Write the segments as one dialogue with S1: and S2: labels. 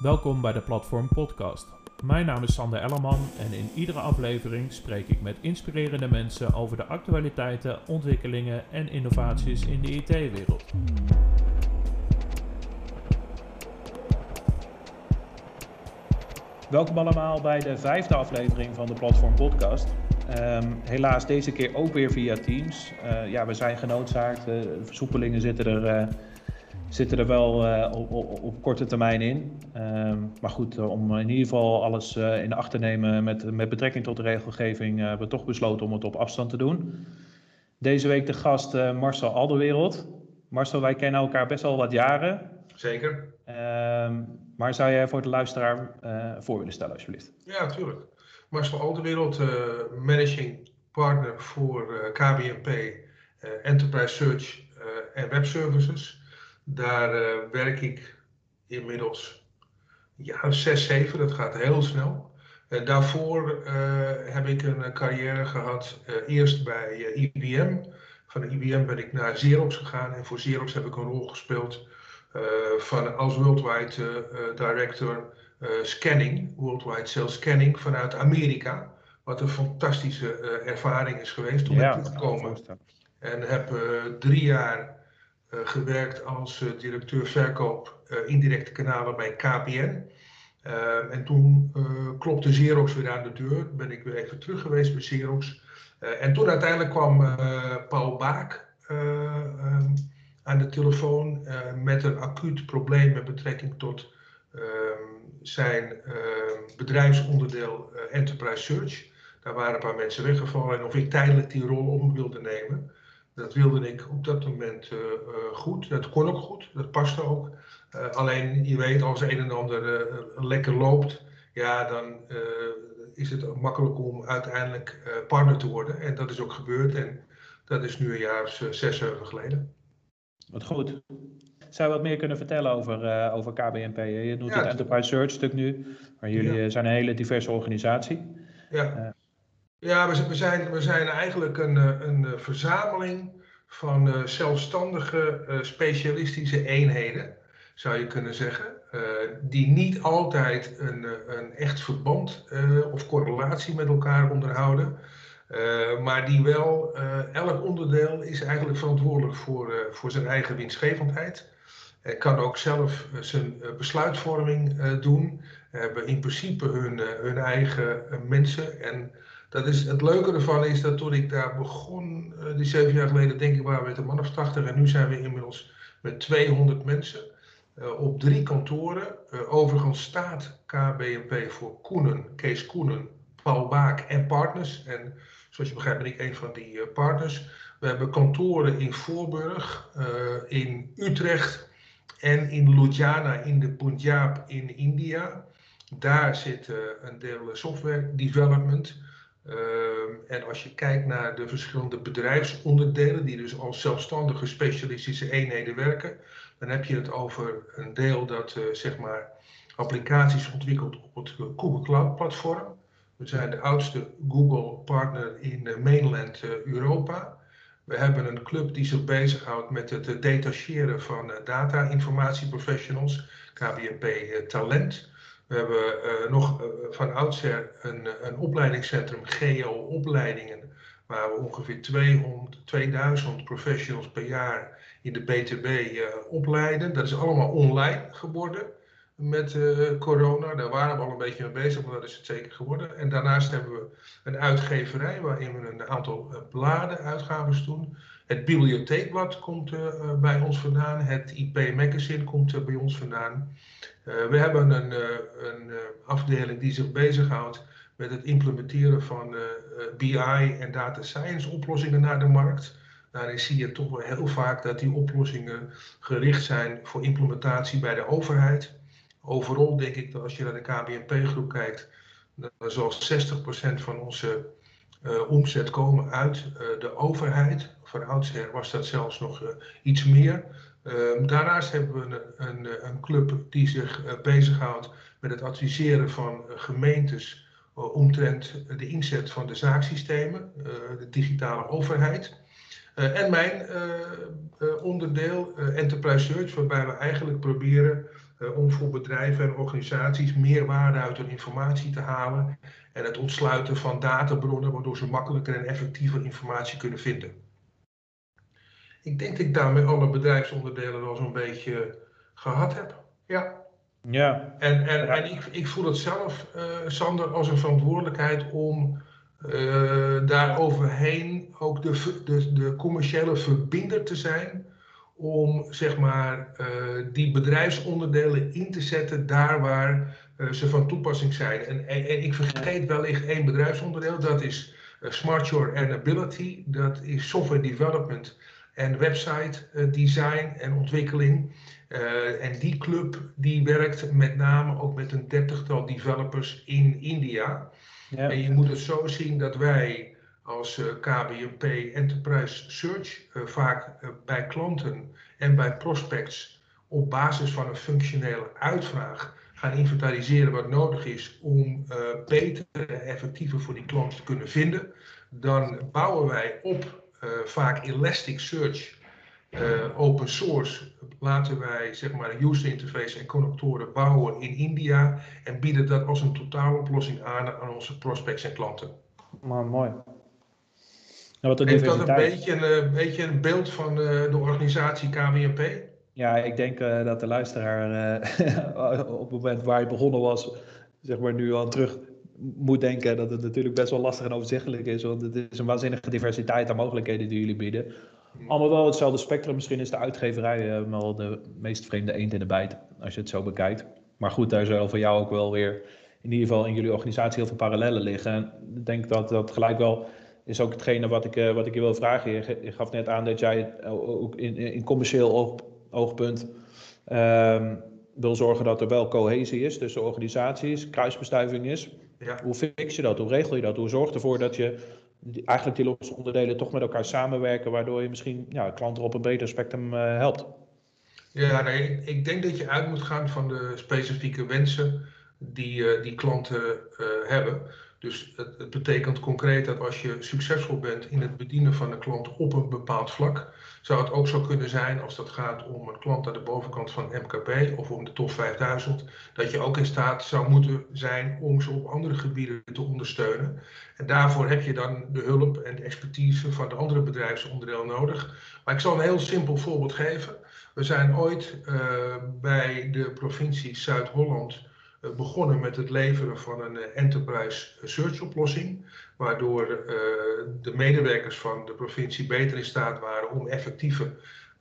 S1: Welkom bij de Platform Podcast. Mijn naam is Sander Ellerman en in iedere aflevering spreek ik met inspirerende mensen over de actualiteiten, ontwikkelingen en innovaties in de IT-wereld. Welkom allemaal bij de vijfde aflevering van de Platform Podcast. Ehm, helaas deze keer ook weer via Teams. Uh, ja, we zijn genoodzaakt. Uh, versoepelingen zitten er, uh, zitten er wel op, op, op, korte termijn in. Ehm, maar goed, om in ieder geval alles in acht te nemen met, met betrekking tot de regelgeving, hebben we toch besloten om het op afstand te doen. Deze week de gast Marcel Alderwereld. Marcel, wij kennen elkaar best wel wat jaren.
S2: Zeker.
S1: Ehm, maar zou jij voor de luisteraar voor willen stellen, alsjeblieft?
S2: Ja, natuurlijk. Marcel Alderwereld, managing partner voor KBNP, Enterprise Search en Web Services. Daar werk ik inmiddels ja, 6, 7, dat gaat heel snel. daarvoor heb ik een carrière gehad, eerst bij IBM. Van IBM ben ik naar Xerox gegaan en voor Xerox heb ik een rol gespeeld van als Worldwide Director scanning, worldwide sales scanning vanuit Amerika. Wat een fantastische ervaring is geweest om ja, te komen. En heb drie jaar gewerkt als directeur verkoop indirecte kanalen bij KPN. en toen klopte Xerox weer aan de deur. Ben ik weer even terug geweest bij Xerox. en toen uiteindelijk kwam Paul Baak aan de telefoon met een acuut probleem met betrekking tot ehm, zijn uh, bedrijfsonderdeel Enterprise Search. Daar waren een paar mensen weggevallen en of ik tijdelijk die rol op wilde nemen. Dat wilde ik op dat moment uh, goed. Dat kon ook goed, dat paste ook. alleen je weet, als een en ander lekker loopt, ja, dan is het makkelijk om uiteindelijk partner te worden. En dat is ook gebeurd en dat is nu een jaar of zes, zeven geleden.
S1: Wat goed. Zou je wat meer kunnen vertellen over, uh, over KBNP? Je doet het Enterprise Search stuk nu, maar jullie eh, zijn een hele diverse organisatie.
S2: Ja, ja we, zijn, we zijn eigenlijk een, een verzameling van zelfstandige specialistische eenheden, zou je kunnen zeggen. die niet altijd een, een echt verband of correlatie met elkaar onderhouden. maar die wel, elk onderdeel is eigenlijk verantwoordelijk voor, voor zijn eigen winstgevendheid. Kan ook zelf eh, zijn eh, besluitvorming eh, doen. Hebben in principe hun, hun eigen mensen. En dat is, het leuke ervan is dat toen ik daar begon, die zeven jaar geleden, denk ik, waren we met een man of 80. En nu zijn we inmiddels met 200 mensen op drie kantoren. overigens staat KBNP voor Koenen, Kees Koenen, Paul Baak en partners. En zoals je begrijpt ben ik een van die partners. We hebben kantoren in Voorburg, in Utrecht, en in Ludhiana in de Punjab in India. Daar zit een deel software development. Uh, en als je kijkt naar de verschillende bedrijfsonderdelen, die dus als zelfstandige specialistische eenheden werken, dan heb je het over een deel dat uh, zeg maar applicaties ontwikkelt op het Google Cloud platform. We zijn de oudste Google partner in mainland Europa. We hebben een club die zich bezighoudt met het detacheren van eh, data-informatieprofessionals, KBNP eh, Talent. We hebben uh, nog uh, van oudsher een, een opleidingscentrum, GEO-opleidingen, waar we ongeveer 200, 2000 professionals per jaar in de BTB opleiden. Dat is allemaal online geworden met corona. Daar waren we al een beetje mee bezig, maar dat is het zeker geworden. En daarnaast hebben we een uitgeverij waarin we een aantal bladen, uitgaves doen. Het bibliotheekblad komt uh, bij ons vandaan. Het IP Magazine komt bij ons vandaan. we hebben een, een afdeling die zich bezighoudt met het implementeren van BI en data science oplossingen naar de markt. Daarin zie je toch wel heel vaak dat die oplossingen gericht zijn voor implementatie bij de overheid overal denk ik dat als je naar de KBNP-groep kijkt, dan zal 60% van onze omzet komen uit de overheid. Van oudsher was dat zelfs nog uh, iets meer. Ehm, daarnaast hebben we een, een, een club die zich bezighoudt met het adviseren van gemeentes omtrent de inzet van de zaaksystemen, de digitale overheid. en mijn onderdeel, Enterprise Search, waarbij we eigenlijk proberen om voor bedrijven en organisaties meer waarde uit hun informatie te halen en het ontsluiten van databronnen waardoor ze makkelijker en effectiever informatie kunnen vinden. Ik denk dat ik daarmee alle bedrijfsonderdelen wel zo'n beetje gehad heb. Ja.
S1: Ja.
S2: En, en, en ik, ik voel het zelf, uh, Sander, als een verantwoordelijkheid om uh, daar overheen ook de, de, de commerciële verbinder te zijn. Om zeg maar uh, die bedrijfsonderdelen in te zetten daar waar ze van toepassing zijn. En, en, en, ik vergeet wellicht één bedrijfsonderdeel, dat is Smart Your and Ability. Dat is software development en website design en ontwikkeling. Uh, en die club die werkt met name ook met een dertigtal developers in India. Ja. En je moet het zo zien dat wij als uh, KBNP Enterprise Search uh, vaak bij klanten en bij prospects op basis van een functionele uitvraag gaan inventariseren wat nodig is om beter en effectiever voor die klant te kunnen vinden. Dan bouwen wij op vaak Elasticsearch uh, open source laten wij zeg maar user interface en connectoren bouwen in India en bieden dat als een totaaloplossing aan aan onze prospects en klanten.
S1: Maar mooi.
S2: Nou, wat Heeft dat een beetje een, een, beetje een beeld van de organisatie KWNP?
S1: Ja, ik denk uh, dat de luisteraar op het moment waar je begonnen was, zeg maar nu al terug moet denken dat het natuurlijk best wel lastig en overzichtelijk is. Want het is een waanzinnige diversiteit aan mogelijkheden die jullie bieden. Allemaal wel hetzelfde spectrum. Misschien is de uitgeverij uh, wel de meest vreemde eend in de bijt, als je het zo bekijkt. Maar goed, daar zullen voor jou ook wel weer in ieder geval in jullie organisatie heel veel parallellen liggen. En ik denk dat dat gelijk wel is ook hetgene wat ik, uh, wat ik je wil vragen. Je, gaf net aan dat jij ook in, in commercieel oog, oogpunt um, wil zorgen dat er wel cohesie is tussen organisaties, kruisbestuiving is. Ja. Hoe fix je dat? Hoe regel je dat? Hoe zorg je ervoor dat je die, eigenlijk die losse onderdelen toch met elkaar samenwerken, waardoor je misschien ja, klanten op een beter spectrum uh, helpt.
S2: Ja, nee, ik denk dat je uit moet gaan van de specifieke wensen die, uh, die klanten uh, hebben. Dus het, het, betekent concreet dat als je succesvol bent in het bedienen van een klant op een bepaald vlak, zou het ook zo kunnen zijn als dat gaat om een klant aan de bovenkant van MKB of om de top 5000, dat je ook in staat zou moeten zijn om ze op andere gebieden te ondersteunen. En daarvoor heb je dan de hulp en expertise van de andere bedrijfsonderdelen nodig. Maar ik zal een heel simpel voorbeeld geven. We zijn ooit uh, bij de provincie Zuid-Holland begonnen met het leveren van een uh, enterprise search oplossing, waardoor de medewerkers van de provincie beter in staat waren om effectiever,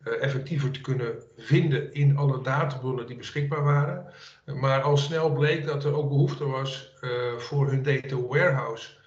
S2: effectiever te kunnen vinden in alle databronnen die beschikbaar waren. maar al snel bleek dat er ook behoefte was voor hun data warehouse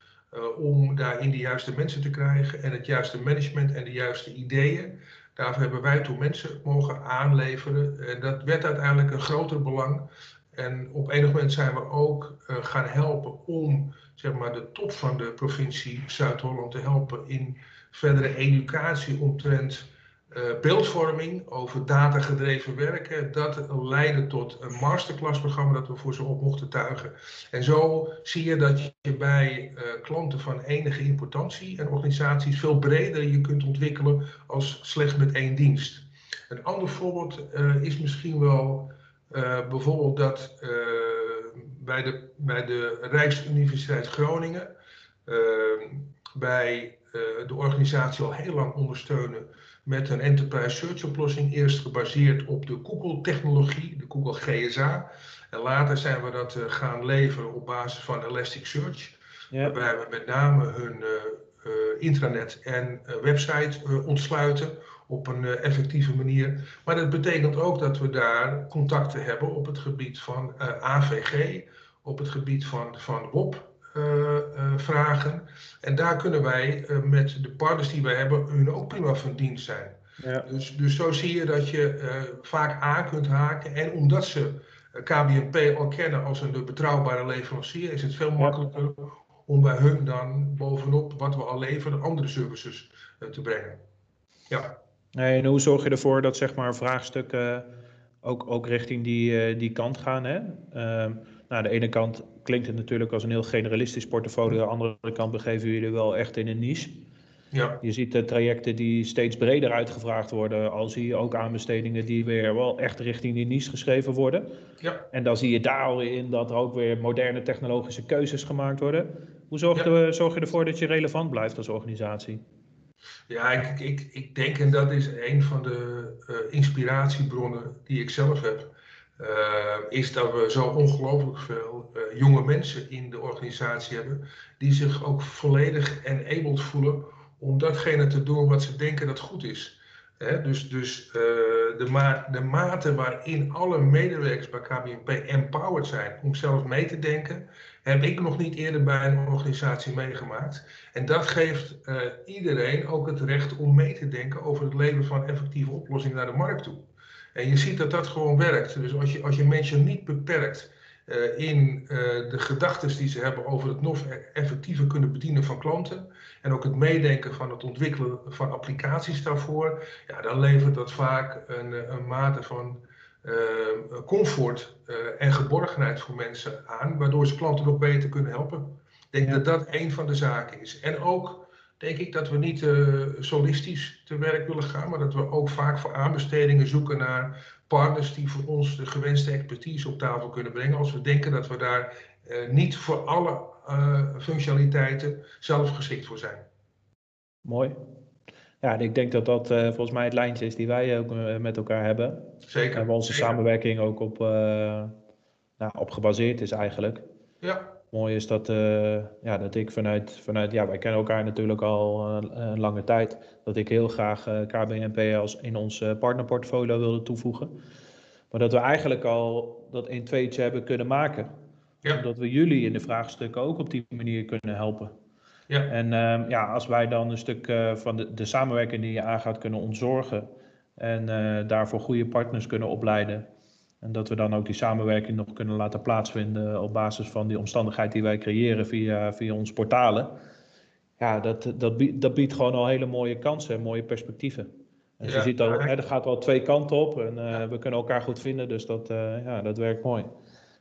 S2: om daarin de juiste mensen te krijgen en het juiste management en de juiste ideeën. Daarvoor hebben wij toen mensen mogen aanleveren. En dat werd uiteindelijk een groter belang. En op enig moment zijn we ook uh, gaan helpen om zeg maar, de top van de provincie Zuid-Holland te helpen in verdere educatie omtrent uh, beeldvorming, over datagedreven werken. Dat leidde tot een masterclassprogramma dat we voor ze op mochten tuigen. En zo zie je dat je bij uh, klanten van enige importantie en organisaties veel breder je kunt ontwikkelen als slechts met één dienst. Een ander voorbeeld is misschien wel bijvoorbeeld dat bij, de, bij de Rijksuniversiteit Groningen bij de organisatie al heel lang ondersteunen met een enterprise search oplossing. Eerst gebaseerd op de Google-technologie, de Google GSA. En later zijn we dat uh, gaan leveren op basis van Elasticsearch. Ja. Waarbij we met name hun uh, uh, intranet en website ontsluiten op een effectieve manier. Maar dat betekent ook dat we daar contacten hebben op het gebied van AVG, op het gebied van, van WOP. Uh, uh, vragen. En daar kunnen wij met de partners die wij hebben hun ook prima van dienst zijn. Ja. Dus, dus zo zie je dat je vaak aan kunt haken. En omdat ze KBNP al kennen als een betrouwbare leverancier, is het veel makkelijker om bij hun dan bovenop wat we al leveren andere services te brengen. Ja.
S1: En hoe zorg je ervoor dat zeg maar, vraagstukken ook, ook richting die, die kant gaan? Hè? Ehm, nou, aan de ene kant klinkt het natuurlijk als een heel generalistisch portfolio. Aan de andere kant begeven jullie wel echt in een niche. Ja. Je ziet de trajecten die steeds breder uitgevraagd worden. Al zie je ook aanbestedingen die weer wel echt richting die niche geschreven worden. Ja. En dan zie je daar al in dat er ook weer moderne technologische keuzes gemaakt worden. Hoe zorg, je, zorg je ervoor dat je relevant blijft als organisatie?
S2: Ja, ik, ik, ik denk, en dat is een van de uh, inspiratiebronnen die ik zelf heb, uh, is dat we zo ongelooflijk veel uh, jonge mensen in de organisatie hebben, die zich ook volledig enabled voelen om datgene te doen wat ze denken dat goed is. dus dus de, ma de mate waarin alle medewerkers bij KBNP empowered zijn om zelf mee te denken, heb ik nog niet eerder bij een organisatie meegemaakt. En dat geeft uh, iedereen ook het recht om mee te denken over het leveren van effectieve oplossingen naar de markt toe. En je ziet dat dat gewoon werkt. Dus als je, als je mensen niet beperkt uh, in uh, de gedachten die ze hebben over het nog effectiever kunnen bedienen van klanten. En ook het meedenken van het ontwikkelen van applicaties daarvoor. Ja, dan levert dat vaak een, een mate van comfort en geborgenheid voor mensen aan. Waardoor ze klanten nog beter kunnen helpen. Ik denk dat dat een van de zaken is. En ook denk ik dat we niet solistisch te werk willen gaan. Maar dat we ook vaak voor aanbestedingen zoeken naar partners die voor ons de gewenste expertise op tafel kunnen brengen. Als we denken dat we daar niet voor alle functionaliteiten zelf geschikt voor zijn.
S1: Mooi. Ja, en ik denk dat dat uh, volgens mij het lijntje is die wij ook met elkaar hebben.
S2: Zeker.
S1: En waar onze
S2: zeker.
S1: samenwerking ook op, nou, op gebaseerd is eigenlijk.
S2: Ja.
S1: Mooi is dat, ja, dat ik vanuit, vanuit, ja, wij kennen elkaar natuurlijk al een lange tijd, dat ik heel graag KBNP als in ons partnerportfolio wilde toevoegen. Maar dat we eigenlijk al dat 1 2'tje hebben kunnen maken. Ja. Omdat we jullie in de vraagstukken ook op die manier kunnen helpen.
S2: Ja.
S1: En uh, ja, als wij dan een stuk uh, van de, de samenwerking die je aangaat kunnen ontzorgen. En uh, daarvoor goede partners kunnen opleiden. En dat we dan ook die samenwerking nog kunnen laten plaatsvinden op basis van die omstandigheid die wij creëren via, via onze portalen. Ja, dat, dat, biedt, dat biedt gewoon al hele mooie kansen en mooie perspectieven. En ja, je ziet al, hè, er gaat wel twee kanten op en uh, we kunnen elkaar goed vinden, dus dat, uh, ja, dat werkt mooi.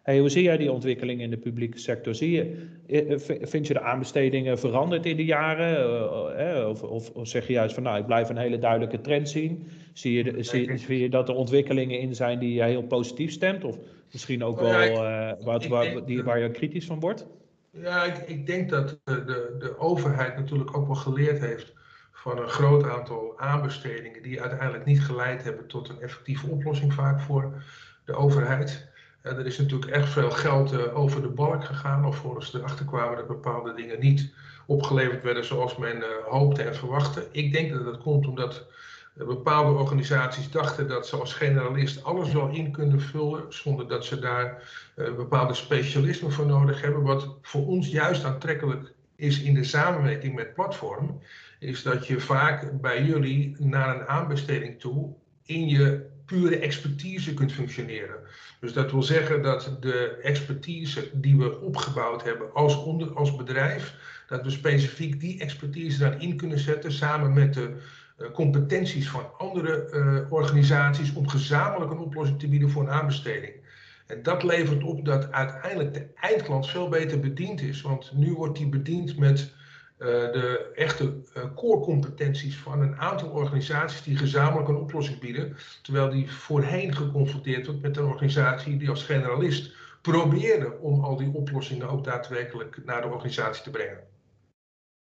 S1: Hey, hoe zie jij die ontwikkeling in de publieke sector? Zie je, vind je de aanbestedingen veranderd in de jaren? Of, of, of, zeg je juist van nou, ik blijf een hele duidelijke trend zien? Zie je, de, zie, zie je dat er ontwikkelingen in zijn die je heel positief stemt? Of misschien ook wel uh, wat, waar, die, waar je kritisch van wordt?
S2: Ja, ik, ik denk dat de, de, de overheid natuurlijk ook wel geleerd heeft van een groot aantal aanbestedingen die uiteindelijk niet geleid hebben tot een effectieve oplossing vaak voor de overheid. Er is natuurlijk echt veel geld uh, over de balk gegaan, of volgens erachter kwamen dat bepaalde dingen niet opgeleverd werden zoals men uh, hoopte en verwachtte. Ik denk dat dat komt omdat uh, bepaalde organisaties dachten dat ze als generalist alles wel in kunnen vullen, zonder dat ze daar bepaalde specialismen voor nodig hebben. Wat voor ons juist aantrekkelijk is in de samenwerking met platform, is dat je vaak bij jullie naar een aanbesteding toe in je pure expertise kunt functioneren. Dus dat wil zeggen dat de expertise die we opgebouwd hebben als, onder, als bedrijf, dat we specifiek die expertise daarin kunnen zetten samen met de uh, competenties van andere uh, organisaties om gezamenlijk een oplossing te bieden voor een aanbesteding. En dat levert op dat uiteindelijk de eindklant veel beter bediend is. Want nu wordt die bediend met de echte uh, core competenties van een aantal organisaties die gezamenlijk een oplossing bieden. Terwijl die voorheen geconfronteerd wordt met een organisatie die als generalist probeerde om al die oplossingen ook daadwerkelijk naar de organisatie te brengen.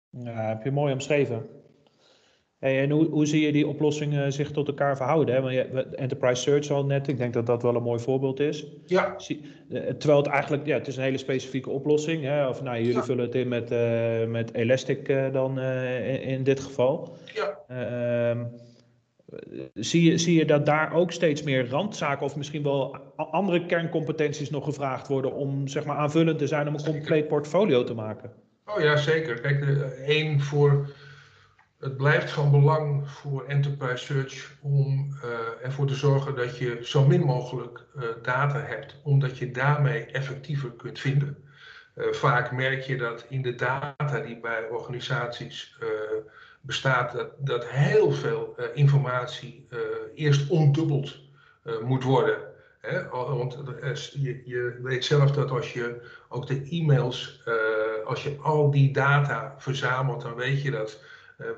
S1: Ja, heb je mooi omschreven. Hey, en hoe, hoe zie je die oplossingen zich tot elkaar verhouden? Hè? Want je, Enterprise Search al net, ik denk dat dat wel een mooi voorbeeld is.
S2: Ja.
S1: Terwijl het eigenlijk, ja, het is een hele specifieke oplossing. Hè? Of nou, jullie ja. vullen het in met, uh, met Elastic uh, dan uh, in, in, dit geval.
S2: Ja.
S1: Uh, zie, je, zie je dat daar ook steeds meer randzaken of misschien wel andere kerncompetenties nog gevraagd worden om zeg maar aanvullend te zijn om een compleet portfolio te maken?
S2: Oh ja, zeker. Kijk, één voor het blijft van belang voor Enterprise Search om uh, ervoor te zorgen dat je zo min mogelijk uh, data hebt, omdat je daarmee effectiever kunt vinden. Uh, vaak merk je dat in de data die bij organisaties bestaat, dat, dat heel veel informatie eerst ondubbeld moet worden. Hè? Want je, je, weet zelf dat als je ook de e-mails, als je al die data verzamelt, dan weet je dat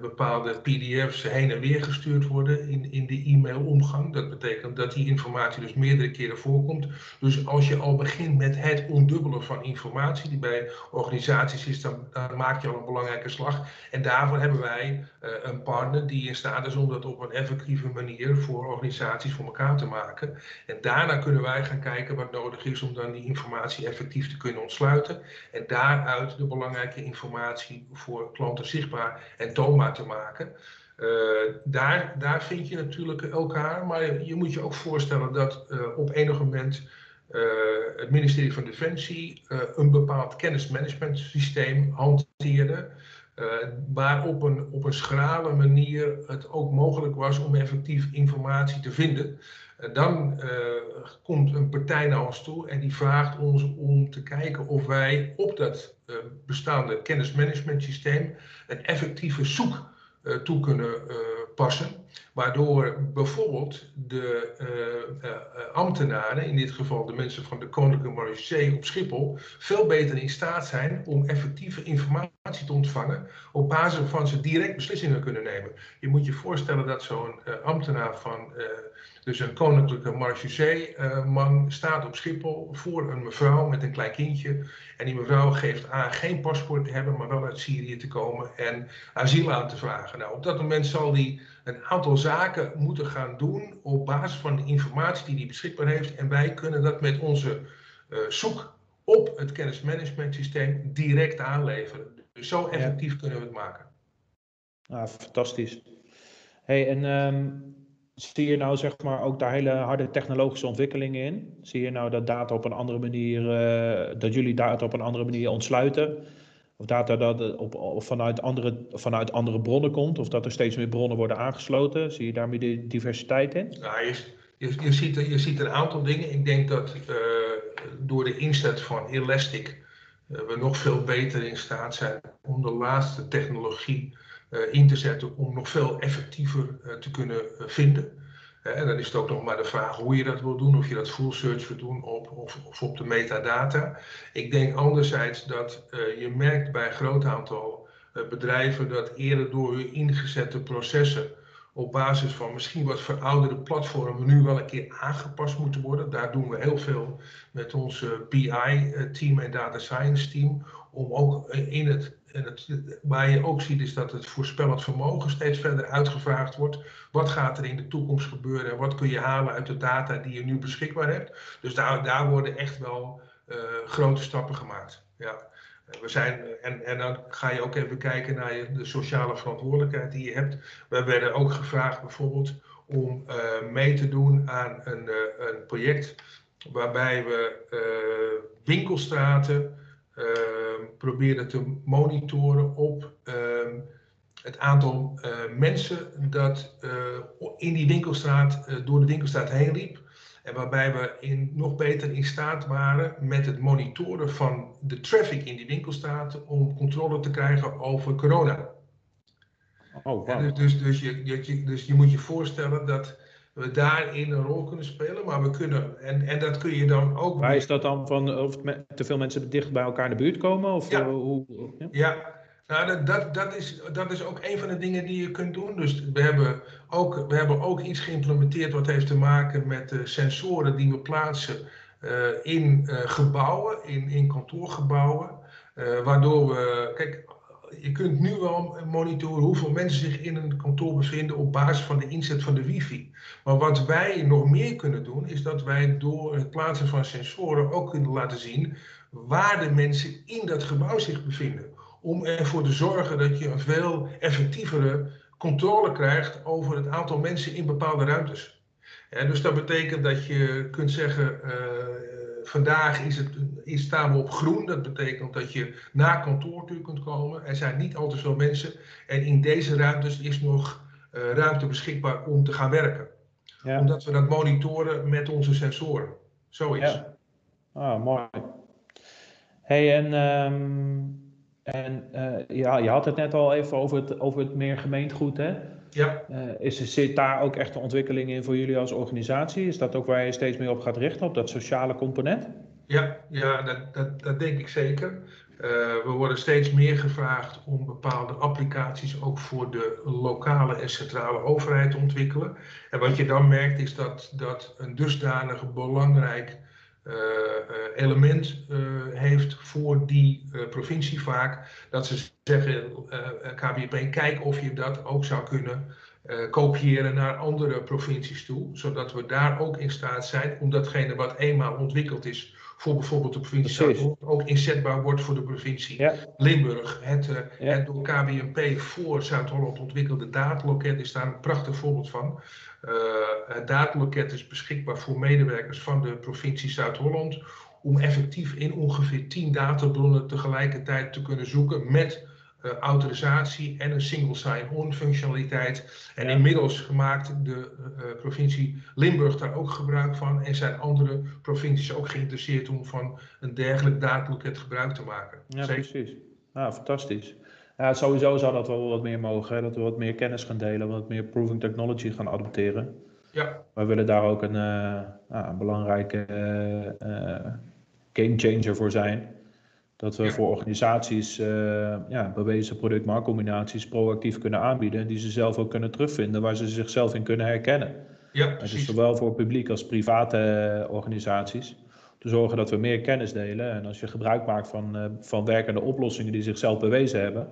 S2: bepaalde PDF's heen en weer gestuurd worden in, in de e-mailomgang. Dat betekent dat die informatie dus meerdere keren voorkomt. Dus als je al begint met het ondubbelen van informatie die bij organisaties is, dan, maak je al een belangrijke slag. En daarvoor hebben wij uh, een partner die in staat is om dat op een effectieve manier voor organisaties voor elkaar te maken. En daarna kunnen wij gaan kijken wat nodig is om dan die informatie effectief te kunnen ontsluiten. En daaruit de belangrijke informatie voor klanten zichtbaar en te maken. Uh, daar, daar vind je natuurlijk elkaar, maar je moet je ook voorstellen dat uh, op enig moment uh, het ministerie van Defensie een bepaald kennismanagement systeem hanteerde. waar op een, op een schrale manier het ook mogelijk was om effectief informatie te vinden. En dan uh, komt een partij naar ons toe en die vraagt ons om te kijken of wij op dat uh, bestaande kennismanagement systeem een effectieve zoek toe kunnen passen. Waardoor bijvoorbeeld de ambtenaren, in dit geval de mensen van de Koninklijke Marechaussee op Schiphol, veel beter in staat zijn om effectieve informatie te ontvangen op basis waarvan ze direct beslissingen kunnen nemen. Je moet je voorstellen dat zo'n ambtenaar van dus een koninklijke marechaussee-man staat op Schiphol voor een mevrouw met een klein kindje. En die mevrouw geeft aan geen paspoort te hebben, maar wel uit Syrië te komen en asiel aan te vragen. Nou, op dat moment zal hij een aantal zaken moeten gaan doen op basis van de informatie die hij beschikbaar heeft. En wij kunnen dat met onze uh, zoek op het kennismanagement systeem direct aanleveren. Dus zo effectief kunnen we het maken.
S1: Ah, fantastisch. Hey, en um Zie je nou zeg maar ook daar hele harde technologische ontwikkelingen in? Zie je nou dat data op een andere manier, uh, dat jullie data op een andere manier ontsluiten? Of data dat op, of vanuit, andere, vanuit andere bronnen komt? Of dat er steeds meer bronnen worden aangesloten? Zie je daarmee de diversiteit in?
S2: Ja, je, je, ziet, je ziet een aantal dingen. Ik denk dat uh, door de inzet van Elastic uh, we nog veel beter in staat zijn om de laatste technologie in te zetten om nog veel effectiever uh, te kunnen uh, vinden. en dan is het ook nog maar de vraag hoe je dat wil doen, of je dat full search wil doen op, of, of op de metadata. Ik denk anderzijds dat je merkt bij een groot aantal bedrijven dat eerder door hun ingezette processen op basis van misschien wat verouderde platformen nu wel een keer aangepast moeten worden. Daar doen we heel veel met onze BI-team en data science team om ook in het en waar je ook ziet is dat het voorspellend vermogen steeds verder uitgevraagd wordt. Wat gaat er in de toekomst gebeuren en wat kun je halen uit de data die je nu beschikbaar hebt. Dus daar, daar worden echt wel uh, grote stappen gemaakt. Ja. We zijn, en, en dan ga je ook even kijken naar je, de sociale verantwoordelijkheid die je hebt. We werden ook gevraagd bijvoorbeeld om mee te doen aan een, een project waarbij we winkelstraten proberen te monitoren op ehm, het aantal eh, mensen dat eh, in die winkelstraat, eh, door de winkelstraat heen liep. En waarbij we in, nog beter in staat waren met het monitoren van de traffic in die winkelstraten om controle te krijgen over corona. Oh, wow. dus, dus, dus, je, je, dus je moet je voorstellen dat we daarin een rol kunnen spelen. Maar we kunnen, en, en dat kun je dan ook.
S1: Waar is dat dan van of te veel mensen dicht bij elkaar in de buurt komen? Of
S2: ja.
S1: Eh, hoe,
S2: ja? ja. Nou, dat, dat, dat, is, dat is ook een van de dingen die je kunt doen. Dus we hebben ook, we hebben ook iets geïmplementeerd wat heeft te maken met de sensoren die we plaatsen uh, in uh, gebouwen, in, in kantoorgebouwen. Uh, waardoor we, kijk, je kunt nu wel monitoren hoeveel mensen zich in een kantoor bevinden op basis van de inzet van de wifi. Maar wat wij nog meer kunnen doen, is dat wij door het plaatsen van sensoren ook kunnen laten zien waar de mensen in dat gebouw zich bevinden. Om ervoor te zorgen dat je een veel effectievere controle krijgt over het aantal mensen in bepaalde ruimtes. Ja, dus dat betekent dat je kunt zeggen, uh, vandaag is het, is, staan we op groen. Dat betekent dat je naar kantoor toe kunt komen. Er zijn niet al te veel mensen. En in deze ruimtes is nog uh, ruimte beschikbaar om te gaan werken. Ja. Omdat we dat monitoren met onze sensoren. Zoiets.
S1: Ja. Ah, mooi. Hey, en, um, en uh, ja, je had het net al even over het, over het meer gemeentegoed, hè?
S2: Ja.
S1: Uh, is, zit daar ook echt een ontwikkeling in voor jullie als organisatie? Is dat ook waar je steeds meer op gaat richten, op dat sociale component?
S2: Ja, ja dat, dat, dat denk ik zeker. we worden steeds meer gevraagd om bepaalde applicaties ook voor de lokale en centrale overheid te ontwikkelen. En wat je dan merkt is dat, dat een dusdanig belangrijk element uh, heeft voor die provincie vaak. Dat ze zeggen, KBP, kijk of je dat ook zou kunnen kopiëren naar andere provincies toe. Zodat we daar ook in staat zijn om datgene wat eenmaal ontwikkeld is voor bijvoorbeeld de provincie Zuid-Holland ook inzetbaar wordt voor de provincie Limburg. Het, het door KBNP voor Zuid-Holland ontwikkelde dataloket is daar een prachtig voorbeeld van. Uh, het dataloket is beschikbaar voor medewerkers van de provincie Zuid-Holland om effectief in ongeveer 10 databronnen tegelijkertijd te kunnen zoeken met uh, autorisatie en een single sign-on functionaliteit. En inmiddels gemaakt de uh, provincie Limburg daar ook gebruik van en zijn andere provincies ook geïnteresseerd om van een dergelijk dataloket gebruik te maken.
S1: Ja, precies. Ja, fantastisch. Ja, sowieso zou dat wel wat meer mogen, hè? dat we wat meer kennis gaan delen, wat meer proving technology gaan adopteren.
S2: Ja.
S1: We willen daar ook een, uh, een belangrijke uh, game changer voor zijn. Dat we voor organisaties uh, ja, bewezen product-marktcombinaties proactief kunnen aanbieden, die ze zelf ook kunnen terugvinden, waar ze zichzelf in kunnen herkennen.
S2: Ja, precies.
S1: Dus zowel voor publiek als private organisaties te zorgen dat we meer kennis delen. En als je gebruik maakt van, uh, van werkende oplossingen die zichzelf bewezen hebben,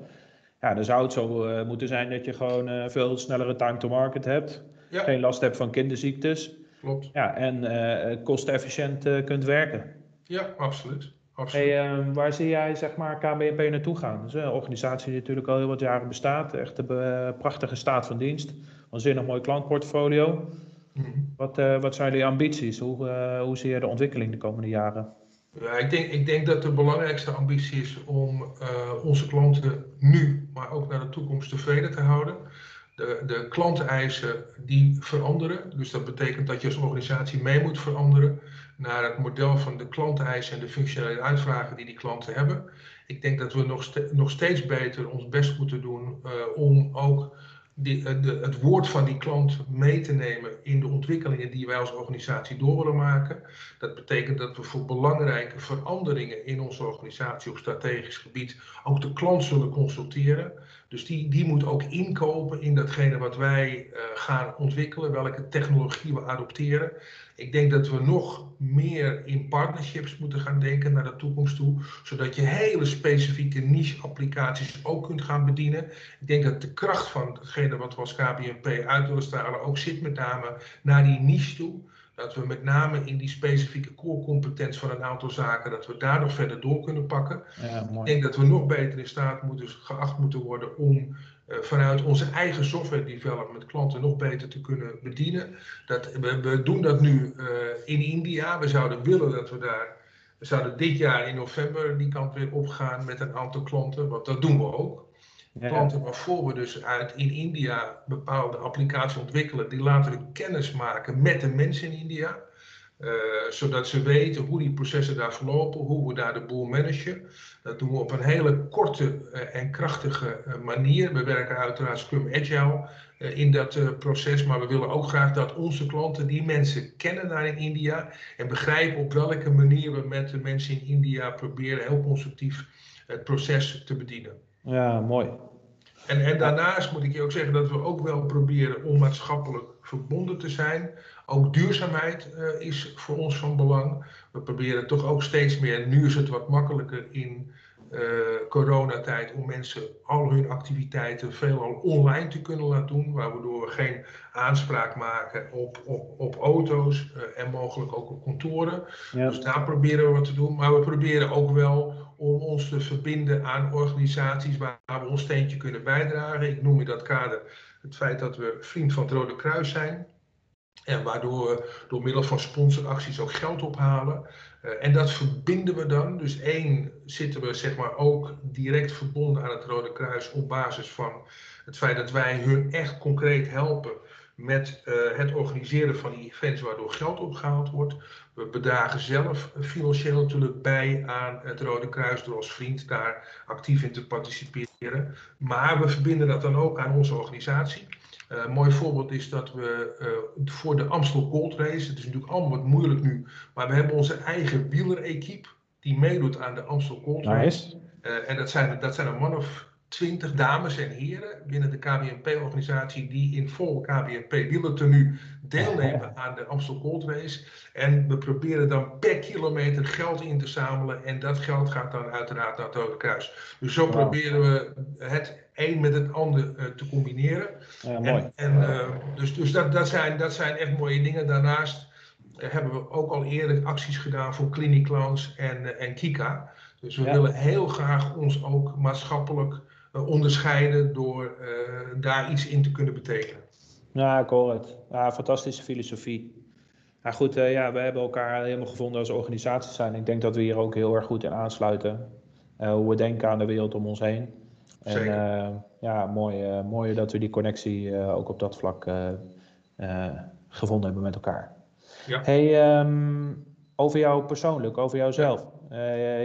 S1: ja, dan zou het zo uh, moeten zijn dat je gewoon uh, veel snellere time to market hebt. Ja. Geen last hebt van kinderziektes.
S2: Klopt.
S1: Ja, en kostefficiënt kunt werken.
S2: Ja, absoluut.
S1: absoluut. Hey, waar zie jij zeg maar, KBNP naartoe gaan? Dat is een organisatie die natuurlijk al heel wat jaren bestaat. Echt een prachtige staat van dienst. Waanzinnig mooi klantportfolio. Mm wat, uh, wat zijn jullie ambities? Hoe, uh, hoe zie je de ontwikkeling de komende jaren?
S2: Ja, ik, denk, ik denk dat de belangrijkste ambitie is om uh, onze klanten nu, maar ook naar de toekomst tevreden te houden. De, de klanteisen die veranderen. Dus dat betekent dat je als organisatie mee moet veranderen naar het model van de klanteisen en de functionele uitvragen die die klanten hebben. Ik denk dat we nog, nog steeds beter ons best moeten doen om ook eh, de, het woord van die klant mee te nemen in de ontwikkelingen die wij als organisatie door willen maken. Dat betekent dat we voor belangrijke veranderingen in onze organisatie op strategisch gebied ook de klant zullen consulteren. Dus die, die moet ook inkopen in datgene wat wij uh, gaan ontwikkelen, welke technologie we adopteren. Ik denk dat we nog meer in partnerships moeten gaan denken naar de toekomst toe, zodat je hele specifieke niche-applicaties ook kunt gaan bedienen. Ik denk dat de kracht van hetgene wat we als KBNP uit willen stralen ook zit met name naar die niche toe. Dat we met name in die specifieke core competentie van een aantal zaken, dat we daar nog verder door kunnen pakken. Ja, ik denk dat we nog beter in staat moeten, geacht moeten worden om vanuit onze eigen software development klanten nog beter te kunnen bedienen. Dat, we, we doen dat nu uh, in India. We zouden willen dat we daar, we zouden dit jaar in november die kant weer opgaan met een aantal klanten, want dat doen we ook. Ja. Klanten waarvoor we dus uit in India bepaalde applicaties ontwikkelen, die laten we kennis maken met de mensen in India. Uh, zodat ze weten hoe die processen daar verlopen, hoe we daar de boel managen. Dat doen we op een hele korte uh, en krachtige uh, manier. We werken uiteraard Scrum Agile in dat proces, maar we willen ook graag dat onze klanten die mensen kennen daar in India en begrijpen op welke manier we met de mensen in India proberen heel constructief het proces te bedienen.
S1: Ja, mooi.
S2: En, en daarnaast moet ik je ook zeggen dat we ook wel proberen om maatschappelijk verbonden te zijn. Ook duurzaamheid uh, is voor ons van belang. We proberen toch ook steeds meer, nu is het wat makkelijker in uh, coronatijd, om mensen al hun activiteiten veelal online te kunnen laten doen. Waardoor we geen aanspraak maken op, op, op auto's uh, en mogelijk ook op kantoren. Ja. Dus daar proberen we wat te doen. Maar we proberen ook wel om ons te verbinden aan organisaties waar we ons steentje kunnen bijdragen. Ik noem in dat kader het feit dat we vriend van het Rode Kruis zijn. En waardoor we door middel van sponsoracties ook geld ophalen. Uh, en dat verbinden we dan. Dus één zitten we zeg maar ook direct verbonden aan het Rode Kruis op basis van het feit dat wij hun echt concreet helpen met uh, het organiseren van die events waardoor geld opgehaald wordt. We bedragen zelf financieel natuurlijk bij aan het Rode Kruis door als vriend daar actief in te participeren. Maar we verbinden dat dan ook aan onze organisatie. Uh, een mooi voorbeeld is dat we uh, voor de Amstel Gold Race, het is natuurlijk allemaal wat moeilijk nu, maar we hebben onze eigen wielerequipe die meedoet aan de Amstel Gold Race. Nice. en dat zijn, dat zijn een man of twintig dames en heren binnen de KBNP-organisatie die in vol KBNP nu deelnemen aan de Amstel Gold Race. En we proberen dan per kilometer geld in te zamelen en dat geld gaat dan uiteraard naar het Rode Kruis. Dus zo proberen we het een met het ander uh, te combineren.
S1: Ja, mooi.
S2: En, en uh, dus dus dat, dat, zijn, dat zijn echt mooie dingen. Daarnaast uh, hebben we ook al eerder acties gedaan voor Clinic Clowns en, en Kika. Dus we ja. willen heel graag ons ook maatschappelijk onderscheiden door daar iets in te kunnen betekenen.
S1: Ja, ik hoor het. Ja, fantastische filosofie. Ja, goed, uh, ja, we hebben elkaar helemaal gevonden als organisatie zijn. Ik denk dat we hier ook heel erg goed in aansluiten. Uh, hoe we denken aan de wereld om ons heen. En uh, ja, mooi, mooi dat we die connectie ook op dat vlak gevonden hebben met elkaar. Ja. Hey, um, over jou persoonlijk, over jouzelf.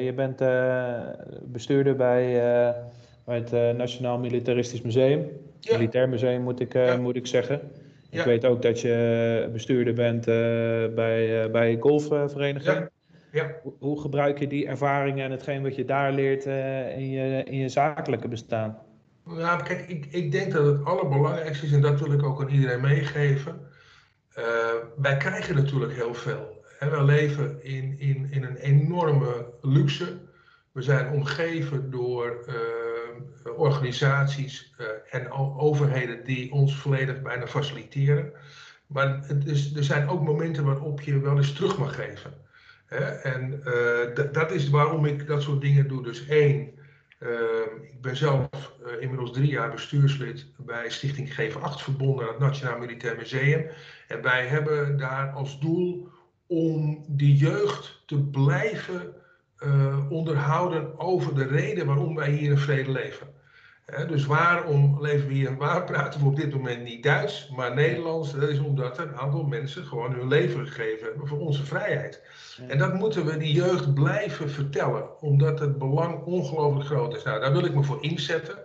S1: je bent bestuurder bij, bij het Nationaal Militaristisch Museum. Ja. Militair Museum moet ik, moet ik zeggen. Ik weet ook dat je bestuurder bent bij, bij golfvereniging. Ja. Hoe, gebruik je die ervaringen en hetgeen wat je daar leert uh, in, je, in je zakelijke bestaan?
S2: Ja, kijk, ik, ik denk dat het allerbelangrijkste is, en dat wil ik ook aan iedereen meegeven. wij krijgen natuurlijk heel veel. Hè? We leven in, in, in een enorme luxe. We zijn omgeven door organisaties uh, en overheden die ons volledig bijna faciliteren. Maar het is, er zijn ook momenten waarop je wel eens terug mag geven. En uh, dat is waarom ik dat soort dingen doe. Dus één, uh, ik ben zelf inmiddels drie jaar bestuurslid bij Stichting G8 verbonden aan het Nationaal Militair Museum. En wij hebben daar als doel om die jeugd te blijven onderhouden over de reden waarom wij hier in vrede leven dus waarom leven we hier waar praten we op dit moment niet Duits, maar Nederlands? Dat is omdat een aantal mensen gewoon hun leven gegeven hebben voor onze vrijheid. En dat moeten we die jeugd blijven vertellen, omdat het belang ongelooflijk groot is. Nou, daar wil ik me voor inzetten.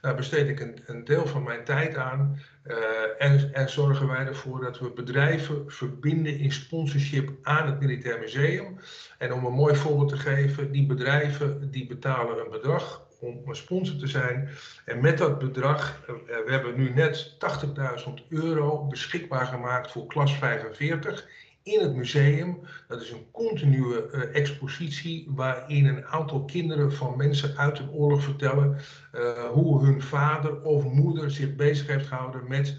S2: Daar besteed ik een, een deel van mijn tijd aan. Uh, en, en, zorgen wij ervoor dat we bedrijven verbinden in sponsorship aan het Militair Museum. En om een mooi voorbeeld te geven, die bedrijven die betalen een bedrag om een sponsor te zijn. En met dat bedrag, uh, we hebben nu net 80.000 euro beschikbaar gemaakt voor klas 45 in het museum. Dat is een continue uh, expositie waarin een aantal kinderen van mensen uit de oorlog vertellen hoe hun vader of moeder zich bezig heeft gehouden met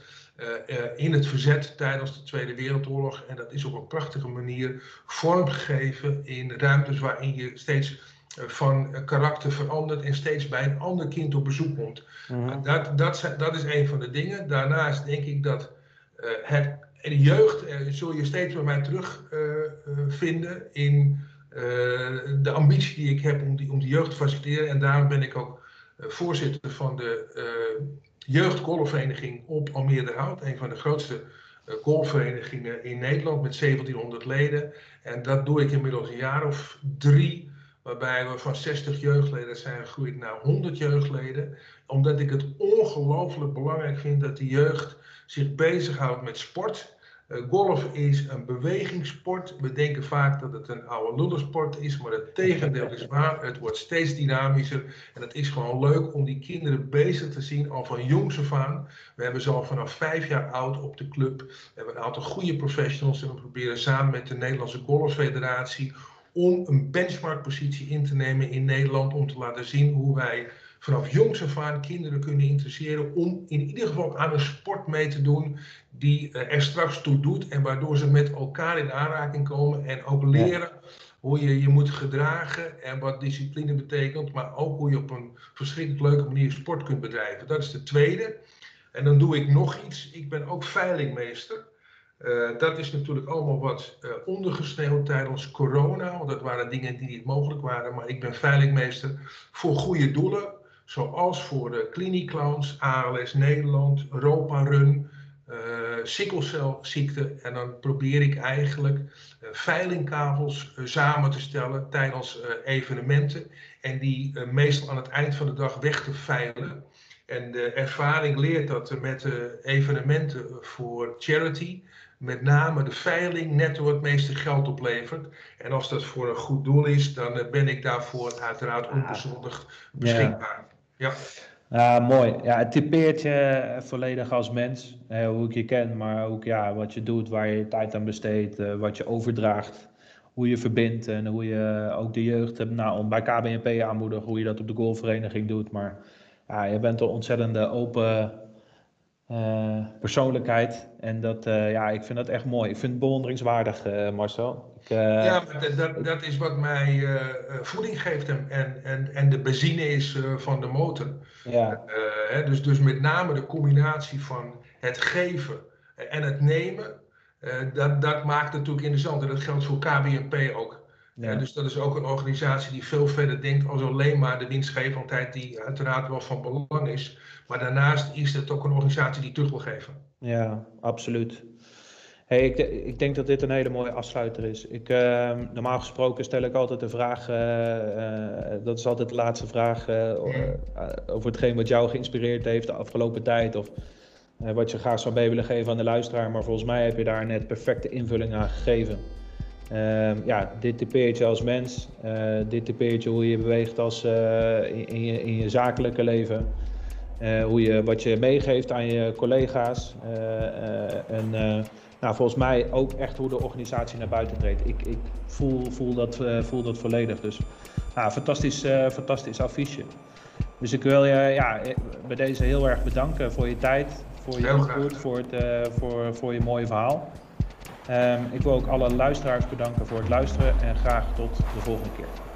S2: in het verzet tijdens de Tweede Wereldoorlog. En dat is op een prachtige manier vormgegeven in ruimtes waarin je steeds van karakter verandert en steeds bij een ander kind op bezoek komt. Mm dat, dat, dat, is een van de dingen. Daarnaast denk ik dat uh, het, de jeugd, uh, zul je steeds bij mij terugvinden uh, in de ambitie die ik heb om die, om die jeugd te faciliteren. En daarom ben ik ook voorzitter van de jeugdgolfvereniging op Almere Hout, een van de grootste golfverenigingen in Nederland met 1700 leden. En dat doe ik inmiddels een jaar of drie waarbij we van 60 jeugdleden zijn gegroeid naar 100 jeugdleden. Omdat ik het ongelooflijk belangrijk vind dat de jeugd zich bezighoudt met sport. Uh, golf is een bewegingssport. We denken vaak dat het een oude lullensport is, maar het tegendeel is waar. Het wordt steeds dynamischer en het is gewoon leuk om die kinderen bezig te zien al van jongs af aan. We hebben ze al vanaf vijf jaar oud op de club. We hebben een aantal goede professionals en we proberen samen met de Nederlandse Golffederatie om een benchmarkpositie in te nemen in Nederland om te laten zien hoe wij vanaf jongs af aan kinderen kunnen interesseren om in ieder geval aan een sport mee te doen die eh, er straks toe doet en waardoor ze met elkaar in aanraking komen en ook leren hoe je je moet gedragen en wat discipline betekent, maar ook hoe je op een verschrikkelijk leuke manier sport kunt bedrijven. Dat is de tweede. En dan doe ik nog iets. Ik ben ook veilingmeester. Uh, dat is natuurlijk allemaal wat uh, ondergesneeuwd tijdens corona, want dat waren dingen die niet mogelijk waren. Maar ik ben veilingmeester voor goede doelen, zoals voor de kliniekclowns, ALS Nederland, Europa Run, uh, sikkelcelziekte. En dan probeer ik eigenlijk veilingkavels samen te stellen tijdens evenementen en die meestal aan het eind van de dag weg te veilen. En de ervaring leert dat met evenementen voor charity met name de veiling netto het meeste geld oplevert. En als dat voor een goed doel is, dan ben ik daarvoor uiteraard onbezoldigd beschikbaar. Ja.
S1: Ja, mooi. Ja, het typeert je volledig als mens. hoe ik je ken, maar ook ja, wat je doet, waar je tijd aan besteedt, wat je overdraagt hoe je verbindt en hoe je ook de jeugd hebt, nou, bij KBNP aanmoedigt, hoe je dat op de golfvereniging doet. Maar ja, je bent een ontzettende open uh, persoonlijkheid. En dat, uh, ja, ik vind dat echt mooi. Ik vind het bewonderingswaardig, uh, Marcel. Ik,
S2: ja, maar dat, dat is wat mij voeding geeft en, en, en de benzine is van de motor. Ja. Hè, dus, dus met name de combinatie van het geven en het nemen. dat, dat maakt natuurlijk interessant. En dat geldt voor KBNP ook. Ja. dus dat is ook een organisatie die veel verder denkt als alleen maar de winstgevendheid, die uiteraard wel van belang is. Maar daarnaast is het ook een organisatie die terug wil geven.
S1: Ja, absoluut. Hey, ik, ik, denk dat dit een hele mooie afsluiter is. Ik, uh, normaal gesproken stel ik altijd de vraag, uh, uh, dat is altijd de laatste vraag, over hetgeen wat jou geïnspireerd heeft de afgelopen tijd. Of wat je graag zou mee willen geven aan de luisteraar. Maar volgens mij heb je daar net perfecte invulling aan gegeven. Ehm, ja, dit typeert je als mens. dit typeert je hoe je beweegt als, in, in, je, in je zakelijke leven. Uh, hoe je, wat je meegeeft aan je collega's. En nou, volgens mij ook echt hoe de organisatie naar buiten treedt. Ik, ik voel, voel, dat, voel dat volledig. Dus nou, fantastisch, fantastisch affiche. Dus ik wil je ja, bij deze heel erg bedanken voor je tijd, voor je input, voor, het, voor, voor je mooie verhaal. Um, ik wil ook alle luisteraars bedanken voor het luisteren en graag tot de volgende keer.